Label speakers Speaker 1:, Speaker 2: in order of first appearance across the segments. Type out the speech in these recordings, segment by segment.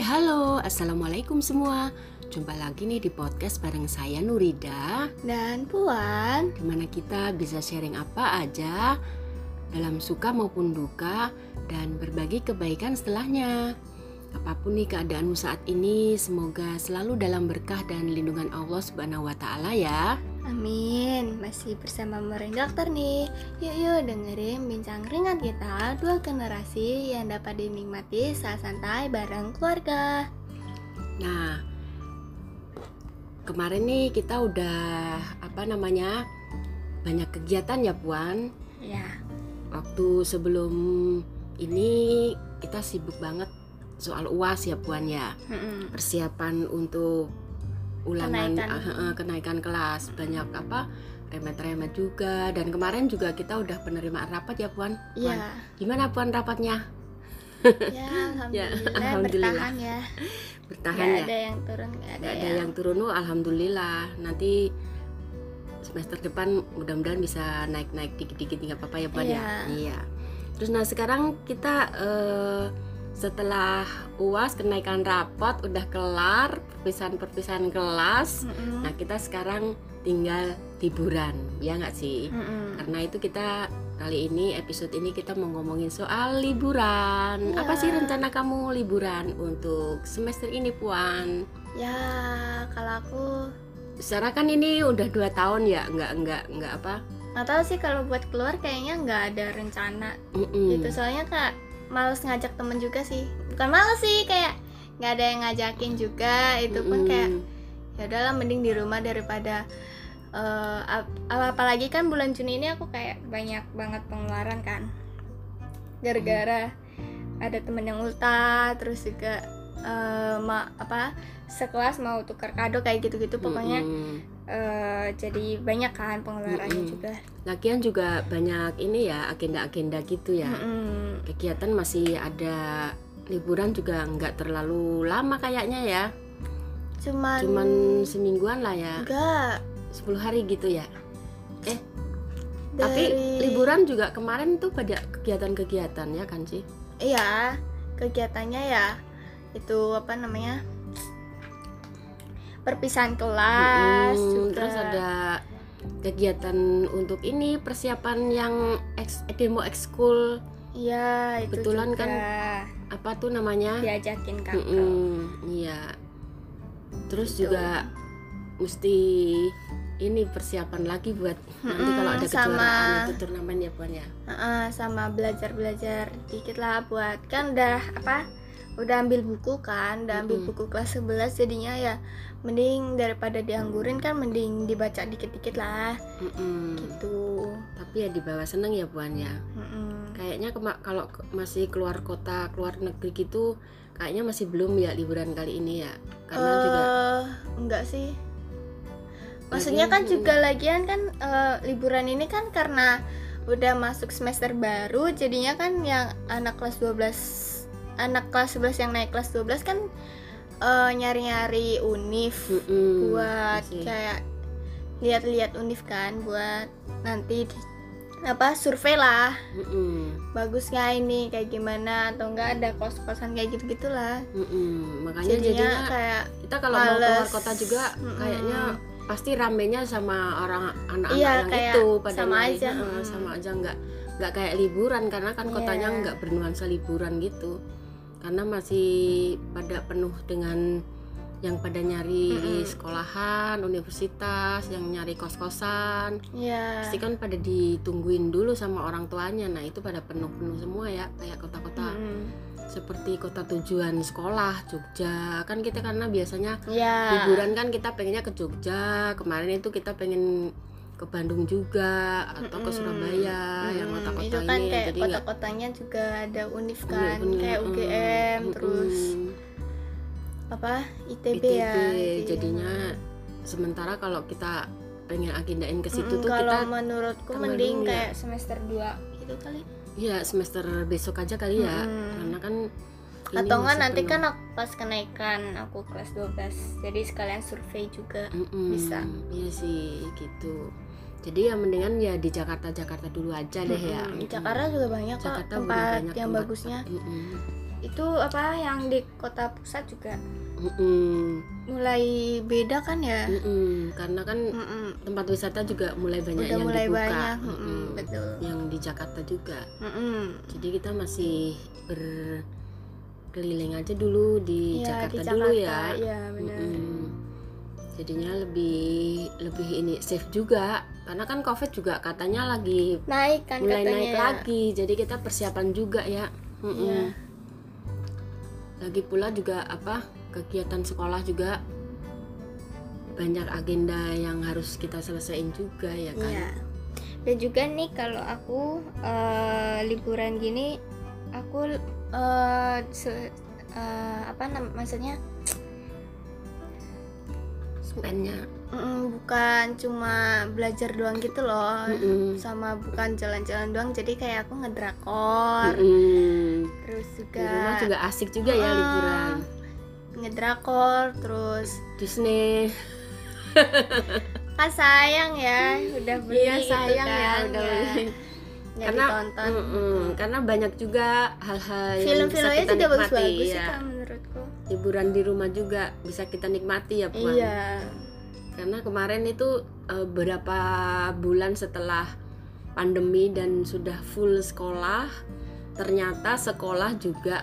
Speaker 1: halo, assalamualaikum semua. Jumpa lagi nih di podcast bareng saya Nurida,
Speaker 2: Dan Puan,
Speaker 1: di mana kita bisa sharing apa aja dalam suka maupun duka dan berbagi kebaikan setelahnya. Apa pun nih keadaanmu saat ini, semoga selalu dalam berkah dan lindungan Allah Subhanahu wa Ta'ala ya.
Speaker 2: Amin. Masih bersama Mering Dokter nih. Yuk yuk dengerin bincang ringan kita dua generasi yang dapat dinikmati saat santai bareng keluarga.
Speaker 1: Nah, kemarin nih kita udah apa namanya banyak kegiatan ya Puan.
Speaker 2: Ya,
Speaker 1: Waktu sebelum ini kita sibuk banget soal uas ya Puan ya. Persiapan untuk ulangan
Speaker 2: Kenaikan.
Speaker 1: ah, kenaikan kelas banyak apa remet-remet juga dan kemarin juga kita udah penerimaan rapat ya Puan. Puan,
Speaker 2: ya,
Speaker 1: Gimana Puan rapatnya?
Speaker 2: ya,
Speaker 1: Ya,
Speaker 2: alhamdulillah,
Speaker 1: alhamdulillah.
Speaker 2: bertahan ya.
Speaker 1: Bertahan
Speaker 2: Gak
Speaker 1: ya?
Speaker 2: ada yang turun, gak ada,
Speaker 1: nggak ada
Speaker 2: yang.
Speaker 1: yang turun oh, alhamdulillah nanti semester depan mudah-mudahan bisa naik-naik dikit-dikit nggak apa-apa ya Puan ya
Speaker 2: Iya.
Speaker 1: iya terus nah sekarang kita eh, setelah uas kenaikan rapot udah kelar perpisahan-perpisahan kelas
Speaker 2: Mm-mm.
Speaker 1: nah kita sekarang tinggal liburan ya nggak sih
Speaker 2: Mm-mm.
Speaker 1: karena itu kita kali ini episode ini kita mau ngomongin soal liburan apa
Speaker 2: Iya.
Speaker 1: sih rencana kamu liburan untuk semester ini Puan
Speaker 2: Ya, kalau aku
Speaker 1: Secara kan ini udah dua tahun ya, nggak nggak nggak apa?
Speaker 2: nggak tahu sih kalau buat keluar kayaknya nggak ada rencana
Speaker 1: Mm-mm.
Speaker 2: gitu soalnya kak males ngajak temen juga sih. Bukan males sih kayak nggak ada yang ngajakin juga itu pun kayak ya udahlah mending di rumah daripada eh, ap- apalagi kan bulan Juni ini aku kayak banyak banget pengeluaran kan. Gara-gara ada temen yang ulta terus juga eh, ma apa sekelas mau tukar kado kayak gitu-gitu pokoknya. Eh, jadi banyak kan pengeluarannya
Speaker 1: Mm-mm.
Speaker 2: juga
Speaker 1: Lagian juga banyak ini ya agenda-agenda gitu ya.
Speaker 2: Mm-mm.
Speaker 1: Kegiatan masih ada liburan juga nggak terlalu lama kayaknya ya.
Speaker 2: cuman
Speaker 1: Cuman semingguan lah ya,
Speaker 2: enggak
Speaker 1: 10 hari gitu ya. Tapi
Speaker 2: dari-
Speaker 1: liburan juga kemarin tuh pada kegiatan-kegiatan ya kan sih?
Speaker 2: Iya, kegiatannya ya itu apa namanya? Perpisahan kelas
Speaker 1: Mm-mm.
Speaker 2: juga.
Speaker 1: Terus ada kegiatan untuk ini persiapan yang ex, demo ekskul
Speaker 2: Iya, itu
Speaker 1: Kebetulan
Speaker 2: juga
Speaker 1: kan apa tuh namanya?
Speaker 2: diajakin kakak.
Speaker 1: Mm-mm, iya. Terus
Speaker 2: Gitu.
Speaker 1: juga mesti ini persiapan lagi buat nanti
Speaker 2: Mm-mm,
Speaker 1: kalau ada
Speaker 2: sama-
Speaker 1: kejuaraan itu turnamen ya Puan ya.
Speaker 2: Heeh, sama belajar-belajar dikit lah buat kan udah apa? Udah ambil buku kan, udah ambil
Speaker 1: Mm-mm.
Speaker 2: buku kelas 11 jadinya ya mending daripada dianggurin kan mending dibaca dikit-dikit lah
Speaker 1: Mm-mm.
Speaker 2: gitu.
Speaker 1: Tapi ya dibawa seneng ya Puan ya.
Speaker 2: Mm-mm.
Speaker 1: Kayaknya kema- kalau masih keluar kota, keluar negeri gitu kayaknya masih belum ya liburan kali ini ya. Karena juga
Speaker 2: Eh, enggak sih. Maksudnya kan juga lagian kan eh, liburan ini kan karena udah masuk semester baru jadinya kan yang anak kelas 12 anak kelas 11 yang naik kelas 12 kan eh, nyari-nyari univ
Speaker 1: mm-mm,
Speaker 2: buat
Speaker 1: masih-
Speaker 2: kayak lihat-lihat univ kan buat nanti di- apa survei lah.
Speaker 1: Mm-mm,
Speaker 2: bagus nggak ini kayak gimana atau enggak ada kos-kosan kayak gitu gitulah
Speaker 1: mm-mm. Makanya
Speaker 2: jadinya,
Speaker 1: jadinya
Speaker 2: kayak
Speaker 1: kita kalau mau keluar kota juga
Speaker 2: Mm-mm.
Speaker 1: kayaknya pasti ramenya sama orang anak-anak
Speaker 2: Iya,
Speaker 1: yang
Speaker 2: kayak
Speaker 1: itu pada
Speaker 2: sama aja,
Speaker 1: Heeh,
Speaker 2: mm.
Speaker 1: sama aja nggak nggak kayak liburan karena kan kotanya
Speaker 2: Iya.
Speaker 1: nggak bernuansa liburan gitu karena masih pada penuh dengan yang pada nyari
Speaker 2: Mm-mm.
Speaker 1: sekolahan universitas yang nyari kos-kosan.
Speaker 2: Ya
Speaker 1: pasti kan pada ditungguin dulu sama orang tuanya. Nah itu pada penuh-penuh semua ya kayak kota-kota
Speaker 2: Mm-mm.
Speaker 1: seperti kota tujuan sekolah Jogja. Kan kita karena biasanya
Speaker 2: ya
Speaker 1: liburan kan kita pengennya ke Jogja. Kemarin itu kita pengen ke Bandung juga atau ke. Surabaya yang
Speaker 2: Mm-mm.
Speaker 1: kota-kota
Speaker 2: itu kan
Speaker 1: ini
Speaker 2: kayak
Speaker 1: jadi
Speaker 2: kota-kotanya juga ada univ kan
Speaker 1: bener-bener,
Speaker 2: kayak
Speaker 1: mm,
Speaker 2: UGM
Speaker 1: mm-mm,
Speaker 2: terus apa ITB,
Speaker 1: ITB
Speaker 2: ya gitu.
Speaker 1: jadinya sementara kalau kita pengen agendain ke situ
Speaker 2: Mm-mm,
Speaker 1: tuh
Speaker 2: kalau
Speaker 1: kita
Speaker 2: menurutku mending
Speaker 1: ya.
Speaker 2: kayak semester 2 gitu kali
Speaker 1: ya semester besok aja kali ya
Speaker 2: Mm-mm.
Speaker 1: karena kan ini
Speaker 2: atau enggak nanti
Speaker 1: penuh.
Speaker 2: kan aku pas kenaikan aku kelas 12 jadi sekalian survei juga
Speaker 1: Mm-mm,
Speaker 2: bisa.
Speaker 1: iya sih gitu jadi ya mendingan ya di Jakarta Jakarta dulu aja deh ya
Speaker 2: di. Jakarta juga banyak kok
Speaker 1: Jakarta
Speaker 2: tempat
Speaker 1: banyak
Speaker 2: yang
Speaker 1: tempat.
Speaker 2: bagusnya
Speaker 1: Mm-mm.
Speaker 2: itu apa yang di kota pusat juga
Speaker 1: Mm-mm.
Speaker 2: mulai beda kan ya
Speaker 1: Mm-mm. karena kan
Speaker 2: Mm-mm.
Speaker 1: tempat wisata juga mulai banyak
Speaker 2: udah
Speaker 1: yang
Speaker 2: mulai
Speaker 1: dibuka
Speaker 2: banyak
Speaker 1: Mm-mm.
Speaker 2: Mm-mm, betul
Speaker 1: yang di Jakarta juga
Speaker 2: Mm-mm.
Speaker 1: jadi kita masih berkeliling aja dulu di
Speaker 2: Iya,
Speaker 1: Jakarta
Speaker 2: di
Speaker 1: dulu ya
Speaker 2: Jakarta, iya benar
Speaker 1: Mm-mm. jadinya lebih lebih ini safe juga karena kan covid juga katanya lagi
Speaker 2: naik kan
Speaker 1: mulai
Speaker 2: katanya
Speaker 1: naik lagi jadi kita persiapan juga ya Mm-mm.
Speaker 2: Iya.
Speaker 1: lagi pula juga apa kegiatan sekolah juga banyak agenda yang harus kita selesaiin juga ya kan
Speaker 2: Iya. Dan juga nih kalau aku eh, liburan gini, aku se- eh, apa nam maksudnya
Speaker 1: spendnya
Speaker 2: mm, bukan cuma belajar doang gitu loh,
Speaker 1: Mm-mm.
Speaker 2: sama bukan jalan-jalan doang. Jadi kayak aku ngedrakor,
Speaker 1: Mm-mm.
Speaker 2: terus
Speaker 1: di
Speaker 2: juga,
Speaker 1: rumah juga asik juga ya
Speaker 2: Ah.
Speaker 1: liburan
Speaker 2: ngedrakor, terus
Speaker 1: Disney
Speaker 2: kan sayang ya udah beli
Speaker 1: iya
Speaker 2: gitu
Speaker 1: sayang ya
Speaker 2: kan,
Speaker 1: udah
Speaker 2: ya.
Speaker 1: beli
Speaker 2: Nggak
Speaker 1: karena
Speaker 2: ditonton.
Speaker 1: mm-mm, karena banyak juga hal-hal
Speaker 2: Film-filmnya juga bagus-bagus sih
Speaker 1: ya.
Speaker 2: kan menurutku.
Speaker 1: liburan di rumah juga bisa kita nikmati ya puan
Speaker 2: Iya.
Speaker 1: Karena kemarin itu eh, beberapa bulan setelah pandemi dan sudah full sekolah ternyata sekolah juga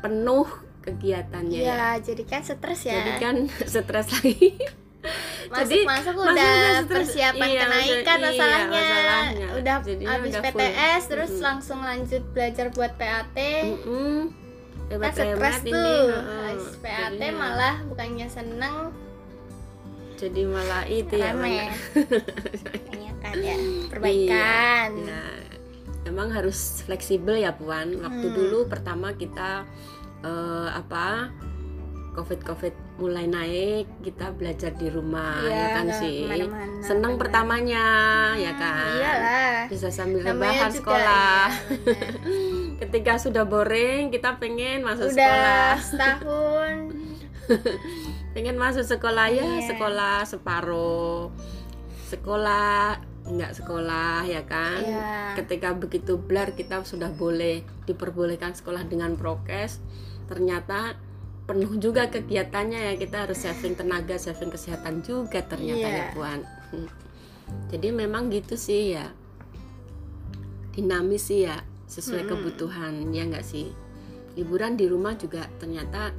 Speaker 1: penuh kegiatannya ya.
Speaker 2: Iya, jadi kan stres ya.
Speaker 1: jadi kan stres lagi jadi
Speaker 2: Masuk-masuk
Speaker 1: masuk
Speaker 2: udah
Speaker 1: udah stres.
Speaker 2: persiapan
Speaker 1: Iya,
Speaker 2: kenaikan
Speaker 1: iya,
Speaker 2: masalahnya.
Speaker 1: masalahnya.
Speaker 2: Udah
Speaker 1: Jadinya
Speaker 2: habis
Speaker 1: udah full.
Speaker 2: PTS terus
Speaker 1: Mm-mm.
Speaker 2: langsung lanjut belajar buat PAT.
Speaker 1: Mm-mm.
Speaker 2: Kan
Speaker 1: Hebat
Speaker 2: stres tuh.
Speaker 1: ini
Speaker 2: PAT
Speaker 1: Jadinya-
Speaker 2: malah bukannya seneng
Speaker 1: jadi malah itu ya
Speaker 2: rame.
Speaker 1: banyak.
Speaker 2: Ya perbaikan.
Speaker 1: Iya. Emang harus fleksibel ya Puan. Waktu
Speaker 2: Hmm.
Speaker 1: dulu pertama kita eh, apa covid covid mulai naik kita belajar di rumah
Speaker 2: Iya,
Speaker 1: ya kan sih.
Speaker 2: ke mana-mana,
Speaker 1: Seneng
Speaker 2: benar.
Speaker 1: pertamanya ya kan.
Speaker 2: Iyalah.
Speaker 1: Bisa sambil
Speaker 2: Namanya
Speaker 1: rebahan
Speaker 2: juga,
Speaker 1: sekolah.
Speaker 2: iya.
Speaker 1: Ketika sudah boring kita pengen masuk
Speaker 2: Udah
Speaker 1: sekolah.
Speaker 2: setahun.
Speaker 1: Pengen masuk sekolah ya
Speaker 2: Iya.
Speaker 1: sekolah separuh. Sekolah nggak sekolah ya kan.
Speaker 2: Iya.
Speaker 1: ketika begitu blar kita sudah boleh diperbolehkan sekolah dengan prokes ternyata penuh juga kegiatannya ya kita harus saving tenaga saving kesehatan juga ternyata
Speaker 2: Iya.
Speaker 1: ya puan Hmm. jadi memang gitu sih ya dinamis sih ya sesuai
Speaker 2: Mm-mm.
Speaker 1: kebutuhan ya nggak sih liburan di rumah juga ternyata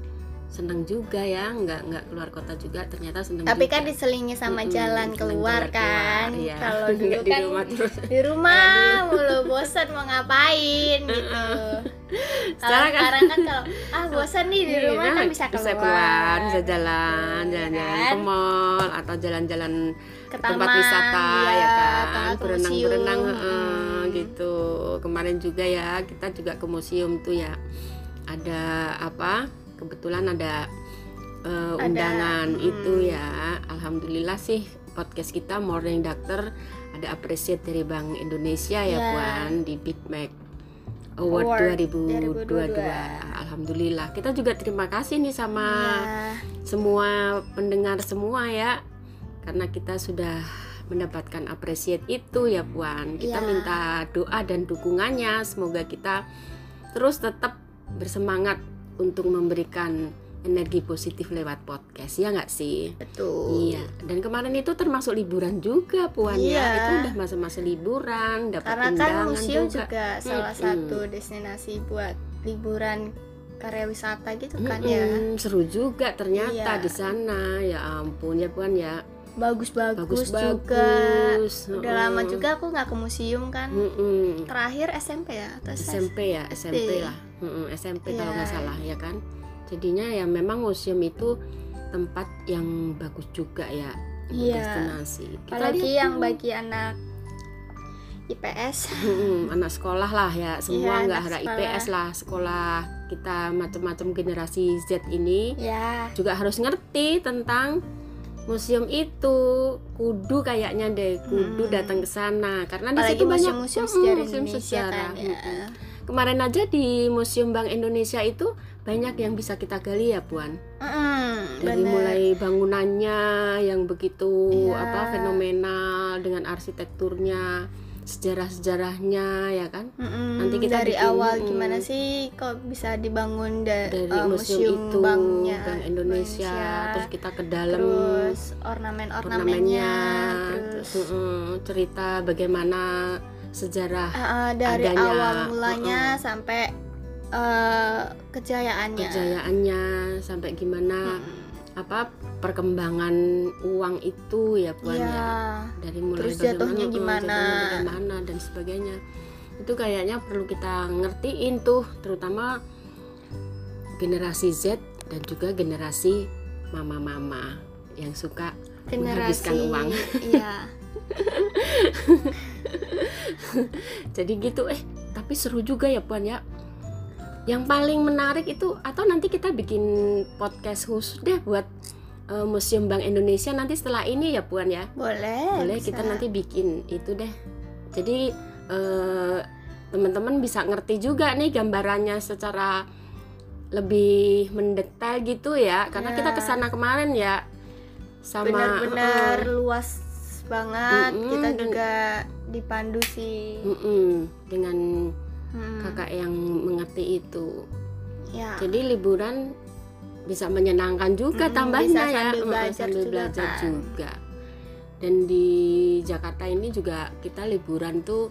Speaker 1: seneng juga ya nggak nggak keluar kota juga ternyata seneng
Speaker 2: Tapi
Speaker 1: juga.
Speaker 2: kan diselingi sama
Speaker 1: Mm-mm,
Speaker 2: jalan
Speaker 1: jalan
Speaker 2: keluar kan.
Speaker 1: iya.
Speaker 2: Kalau dulu
Speaker 1: Nggak di
Speaker 2: kan
Speaker 1: rumah terus
Speaker 2: di rumah mulu bosan mau ngapain gitu. Kalau
Speaker 1: Sekarang kan-
Speaker 2: sekarang kan kalau ah bosan nih di rumah
Speaker 1: Iya,
Speaker 2: kan bisa keluar.
Speaker 1: bisa keluar, bisa jalan,
Speaker 2: Gitu,
Speaker 1: jalan-jalan
Speaker 2: kan?
Speaker 1: ke mall atau jalan-jalan
Speaker 2: ke
Speaker 1: ke tempat
Speaker 2: taman,
Speaker 1: wisata
Speaker 2: iya,
Speaker 1: ya kan, berenang-berenang
Speaker 2: Hmm.
Speaker 1: gitu. Kemarin juga ya kita juga ke museum tuh ya. Ada apa? Kebetulan ada
Speaker 2: Ada,
Speaker 1: undangan
Speaker 2: mm.
Speaker 1: itu ya. Alhamdulillah sih podcast kita Morning Doctor ada appreciate dari Bank Indonesia ya
Speaker 2: Ya.
Speaker 1: Puan di Big Mac Award,
Speaker 2: Award
Speaker 1: 2022.
Speaker 2: 2022.
Speaker 1: Alhamdulillah. Kita juga terima kasih nih sama
Speaker 2: Iya.
Speaker 1: semua pendengar semua ya. Karena kita sudah mendapatkan appreciate itu ya Puan. Kita
Speaker 2: Iya.
Speaker 1: minta doa dan dukungannya semoga kita terus tetap bersemangat untuk memberikan energi positif lewat podcast ya nggak sih?
Speaker 2: betul.
Speaker 1: Iya. Dan kemarin itu termasuk liburan juga Puan ya.
Speaker 2: Iya.
Speaker 1: Itu udah masa-masa liburan, dapat
Speaker 2: Karena kan
Speaker 1: undangan
Speaker 2: museum
Speaker 1: juga.
Speaker 2: juga, salah
Speaker 1: Mm-mm.
Speaker 2: satu destinasi buat liburan karya wisata gitu kan ya.
Speaker 1: Mm-mm, seru juga ternyata
Speaker 2: Iya.
Speaker 1: di sana ya ampun ya puan ya
Speaker 2: Bagus-bagus
Speaker 1: bagus
Speaker 2: juga.
Speaker 1: bagus
Speaker 2: Udah lama juga aku nggak ke museum kan.
Speaker 1: Mm-mm.
Speaker 2: Terakhir SMP ya atau SMP?
Speaker 1: SMP ya SMP
Speaker 2: Iya.
Speaker 1: lah Mm-mm, SMP kalau
Speaker 2: Iya.
Speaker 1: nggak salah ya kan jadinya ya memang museum itu tempat yang bagus juga ya untuk
Speaker 2: Iya.
Speaker 1: destinasi Kita
Speaker 2: Apalagi
Speaker 1: lihat
Speaker 2: yang bagi anak IPS.
Speaker 1: Mm-mm, anak sekolah lah ya semua
Speaker 2: Iya,
Speaker 1: nggak harap
Speaker 2: sekolah.
Speaker 1: IPS lah sekolah kita macam-macam generasi Z ini
Speaker 2: ya.
Speaker 1: juga harus ngerti tentang museum itu kudu kayaknya deh kudu
Speaker 2: Hmm.
Speaker 1: datang ke sana karena di situ banyak
Speaker 2: museum-museum
Speaker 1: Mm-mm,
Speaker 2: sejarah
Speaker 1: museum
Speaker 2: Indonesia
Speaker 1: sejarah.
Speaker 2: kan ya.
Speaker 1: Kemarin aja di museum Bank Indonesia itu banyak yang bisa kita gali ya puan
Speaker 2: Mm,
Speaker 1: dari
Speaker 2: bener.
Speaker 1: mulai bangunannya yang begitu
Speaker 2: Iya.
Speaker 1: apa fenomenal dengan arsitekturnya sejarah-sejarahnya ya kan?
Speaker 2: Mm-mm,
Speaker 1: Nanti kita
Speaker 2: dari
Speaker 1: bikin,
Speaker 2: awal
Speaker 1: mm.
Speaker 2: gimana sih kok bisa dibangun da-
Speaker 1: dari
Speaker 2: eh,
Speaker 1: museum, itu
Speaker 2: banknya
Speaker 1: Bank Indonesia, terus kita ke dalam
Speaker 2: terus ornamen-ornamennya
Speaker 1: ornamennya
Speaker 2: terus
Speaker 1: mm-mm, cerita bagaimana sejarah
Speaker 2: Ah, ah, dari
Speaker 1: adanya,
Speaker 2: awal mulanya sampai eh, kejayaannya.
Speaker 1: Kejayaannya sampai gimana
Speaker 2: Mm-mm.
Speaker 1: apa perkembangan uang itu ya puan
Speaker 2: Iya.
Speaker 1: ya dari mulai
Speaker 2: Terus jatuhnya
Speaker 1: mm,
Speaker 2: gimana.
Speaker 1: jatuhnya bagaimana dan sebagainya itu kayaknya perlu kita ngertiin tuh terutama generasi Z dan juga generasi mama-mama yang suka menghabiskan
Speaker 2: generasi
Speaker 1: uang.
Speaker 2: iya
Speaker 1: jadi gitu eh tapi seru juga ya puan ya yang paling menarik itu atau nanti kita bikin podcast khusus deh buat eh, Museum Bank Indonesia nanti setelah ini ya puan ya?
Speaker 2: Boleh
Speaker 1: boleh
Speaker 2: bisa.
Speaker 1: kita nanti bikin itu deh. Jadi eh, teman-teman bisa ngerti juga nih gambarannya secara lebih mendetail gitu ya. Karena
Speaker 2: Ya.
Speaker 1: kita ke sana kemarin ya sama
Speaker 2: benar-benar
Speaker 1: eh,
Speaker 2: luas banget.
Speaker 1: Mm-mm,
Speaker 2: kita
Speaker 1: dan-
Speaker 2: juga dipandu sih.
Speaker 1: Mm-mm, dengan
Speaker 2: Hmm,
Speaker 1: kakak yang mengerti itu.
Speaker 2: Ya.
Speaker 1: Jadi liburan bisa menyenangkan juga
Speaker 2: Mm-mm,
Speaker 1: tambahnya
Speaker 2: bisa
Speaker 1: ya
Speaker 2: sambil belajar
Speaker 1: sambil
Speaker 2: juga
Speaker 1: belajar
Speaker 2: kan.
Speaker 1: juga dan di Jakarta ini juga kita liburan tuh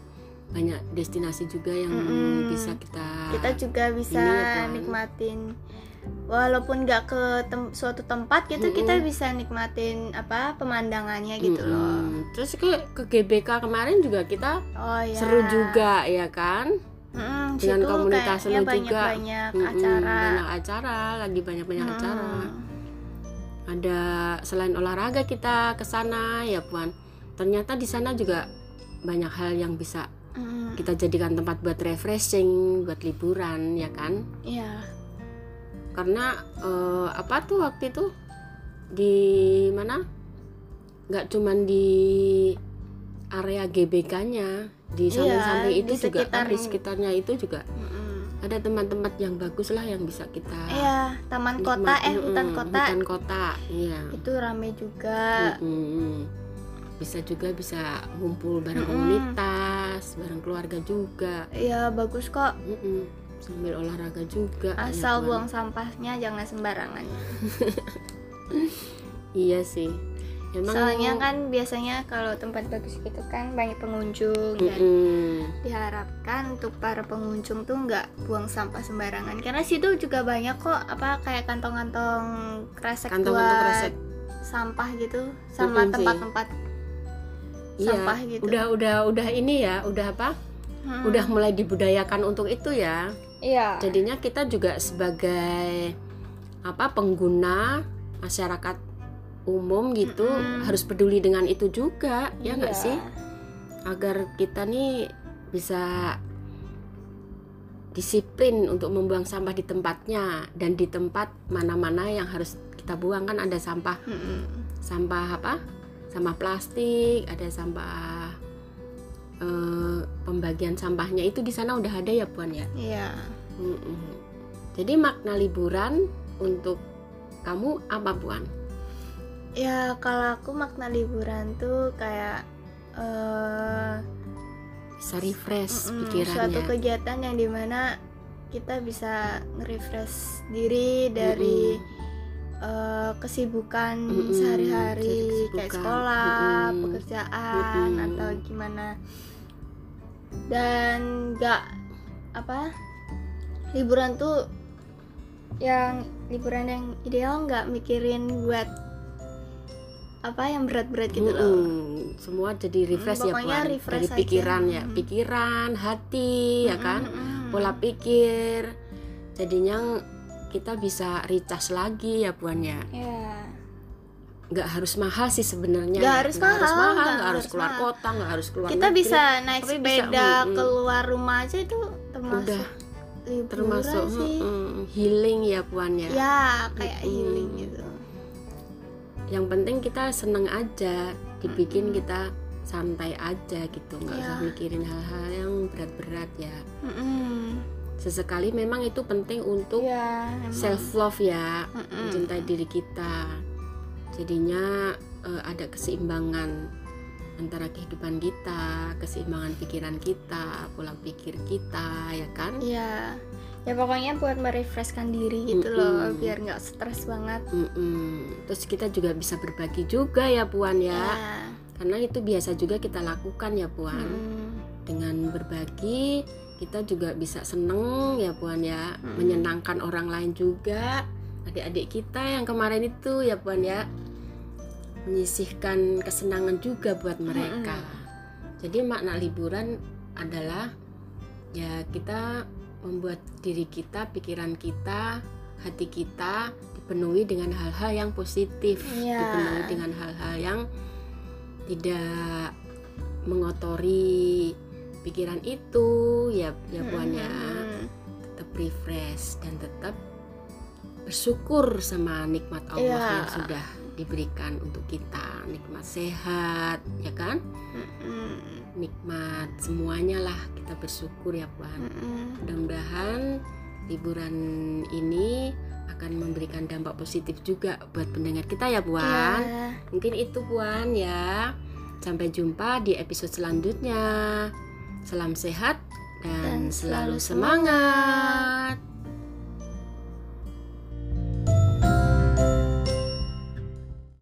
Speaker 1: banyak destinasi juga yang
Speaker 2: Mm-mm.
Speaker 1: bisa kita
Speaker 2: kita juga bisa
Speaker 1: Ini Tuan.
Speaker 2: nikmatin walaupun nggak ke tem- suatu tempat gitu
Speaker 1: Mm-mm.
Speaker 2: kita bisa nikmatin apa pemandangannya gitu loh
Speaker 1: Mm-mm. terus ke ke GBK kemarin juga kita
Speaker 2: oh ya
Speaker 1: seru juga ya kan
Speaker 2: Mm-mm,
Speaker 1: dengan komunitas lu juga.
Speaker 2: banyak-banyak
Speaker 1: Mm-mm,
Speaker 2: acara
Speaker 1: banyak acara lagi banyak banyak
Speaker 2: Mm-mm.
Speaker 1: acara ada selain olahraga kita ke sana ya puan ternyata di sana juga banyak hal yang bisa
Speaker 2: Mm-mm.
Speaker 1: kita jadikan tempat buat refreshing buat liburan ya kan
Speaker 2: Iya.
Speaker 1: karena eh, apa tuh waktu itu di mana nggak cuman di area GBK-nya di
Speaker 2: Iya,
Speaker 1: samping-samping itu
Speaker 2: di
Speaker 1: juga kan di
Speaker 2: sekitar-
Speaker 1: sekitarnya itu juga
Speaker 2: Mm-mm.
Speaker 1: ada tempat-tempat yang bagus lah yang bisa kita
Speaker 2: Iya, taman kota eh hutan kota
Speaker 1: hutan kota iya
Speaker 2: itu rame juga.
Speaker 1: Mm-mm. bisa juga bisa ngumpul bareng
Speaker 2: Mm-mm.
Speaker 1: komunitas bareng keluarga juga
Speaker 2: Iya, bagus kok.
Speaker 1: Mm-mm. sambil olahraga juga
Speaker 2: Asal buang sampahnya jangan sembarangan.
Speaker 1: iya sih Emang
Speaker 2: Soalnya kan biasanya kalau tempat bagus gitu kan banyak pengunjung dan
Speaker 1: Mm-mm.
Speaker 2: diharapkan untuk para pengunjung tuh nggak buang sampah sembarangan karena situ juga banyak kok apa kayak kantong-kantong kresek
Speaker 1: kantong-kantong
Speaker 2: buat
Speaker 1: kresek
Speaker 2: sampah gitu sama tempat-tempat
Speaker 1: iya
Speaker 2: sampah gitu.
Speaker 1: udah udah udah ini ya udah apa
Speaker 2: Hmm.
Speaker 1: udah mulai dibudayakan untuk itu ya
Speaker 2: iya
Speaker 1: jadinya kita juga sebagai apa pengguna masyarakat umum gitu
Speaker 2: Mm-mm.
Speaker 1: harus peduli dengan itu juga ya nggak
Speaker 2: Iya.
Speaker 1: sih agar kita nih bisa disiplin untuk membuang sampah di tempatnya dan di tempat mana-mana yang harus kita buang kan ada sampah
Speaker 2: Mm-mm.
Speaker 1: sampah apa sampah plastik ada sampah eh, pembagian sampahnya itu di sana udah ada ya puan ya
Speaker 2: iya
Speaker 1: Mm-mm. jadi makna liburan untuk kamu apa puan
Speaker 2: ya kalau aku makna liburan tuh kayak eh
Speaker 1: bisa refresh
Speaker 2: mm-mm,
Speaker 1: pikirannya
Speaker 2: suatu kegiatan yang di mana kita bisa nge-refresh diri dari eh, kesibukan
Speaker 1: Mm-mm,
Speaker 2: sehari-hari
Speaker 1: kesibukan.
Speaker 2: kayak sekolah,
Speaker 1: Mm-mm.
Speaker 2: pekerjaan
Speaker 1: Mm-mm.
Speaker 2: atau gimana dan nggak apa liburan tuh yang liburan yang ideal nggak mikirin buat apa yang berat-berat gitu loh
Speaker 1: Mm-mm. semua jadi refresh ya
Speaker 2: pokoknya
Speaker 1: puan
Speaker 2: refresh
Speaker 1: dari pikiran
Speaker 2: aja.
Speaker 1: ya
Speaker 2: Mm.
Speaker 1: pikiran hati ya kan
Speaker 2: Mm-mm.
Speaker 1: pola pikir jadinya kita bisa recharge lagi ya puan ya
Speaker 2: ya
Speaker 1: nggak harus mahal sih sebenarnya
Speaker 2: Nggak
Speaker 1: ya.
Speaker 2: harus
Speaker 1: Nggak harus
Speaker 2: mahal,
Speaker 1: mahal
Speaker 2: nggak
Speaker 1: nggak harus keluar
Speaker 2: mahal.
Speaker 1: kota nggak harus keluar
Speaker 2: kita
Speaker 1: negeri.
Speaker 2: bisa naik
Speaker 1: bisa,
Speaker 2: sepeda
Speaker 1: mm-mm.
Speaker 2: keluar rumah aja itu termasuk
Speaker 1: Udah,
Speaker 2: liburan
Speaker 1: termasuk
Speaker 2: sih
Speaker 1: mm, healing ya puan ya
Speaker 2: ya kayak
Speaker 1: Mm-mm.
Speaker 2: healing gitu
Speaker 1: yang penting kita seneng aja dibikin kita santai aja gitu nggak
Speaker 2: Ya.
Speaker 1: usah mikirin hal-hal yang berat-berat ya
Speaker 2: Mm-mm.
Speaker 1: sesekali memang itu penting untuk
Speaker 2: ya emang.
Speaker 1: self love ya
Speaker 2: Mm-mm.
Speaker 1: mencintai diri kita jadinya eh, ada keseimbangan antara kehidupan kita, keseimbangan pikiran kita, pola pikir kita, ya kan?
Speaker 2: Iya. Ya pokoknya buat merefreshkan diri gitu loh,
Speaker 1: Mm-mm.
Speaker 2: biar nggak stres banget.
Speaker 1: Mm-mm. Terus kita juga bisa berbagi juga ya Puan ya,
Speaker 2: Ya.
Speaker 1: karena itu biasa juga kita lakukan ya Puan.
Speaker 2: Mm-mm.
Speaker 1: Dengan berbagi kita juga bisa seneng ya Puan ya,
Speaker 2: Mm-mm.
Speaker 1: menyenangkan orang lain juga. Adik-adik kita yang kemarin itu ya Puan ya, menyisihkan kesenangan juga buat mereka. Jadi makna liburan adalah ya kita membuat diri kita, pikiran kita, hati kita dipenuhi dengan hal-hal yang positif,
Speaker 2: Iya.
Speaker 1: dipenuhi dengan hal-hal yang tidak mengotori pikiran itu, ya ya Puan ya.
Speaker 2: Mm-mm.
Speaker 1: Tetap refresh dan tetap bersyukur sama nikmat Allah
Speaker 2: Iya.
Speaker 1: yang sudah diberikan untuk kita, nikmat sehat, ya kan?
Speaker 2: Mm-mm.
Speaker 1: nikmat semuanya lah kita bersyukur ya Puan mudah-mudahan liburan ini akan memberikan dampak positif juga buat pendengar kita ya Puan
Speaker 2: Iya.
Speaker 1: mungkin itu Puan ya sampai jumpa di episode selanjutnya salam sehat dan,
Speaker 2: Dan
Speaker 1: selalu
Speaker 2: selalu semangat.
Speaker 1: semangat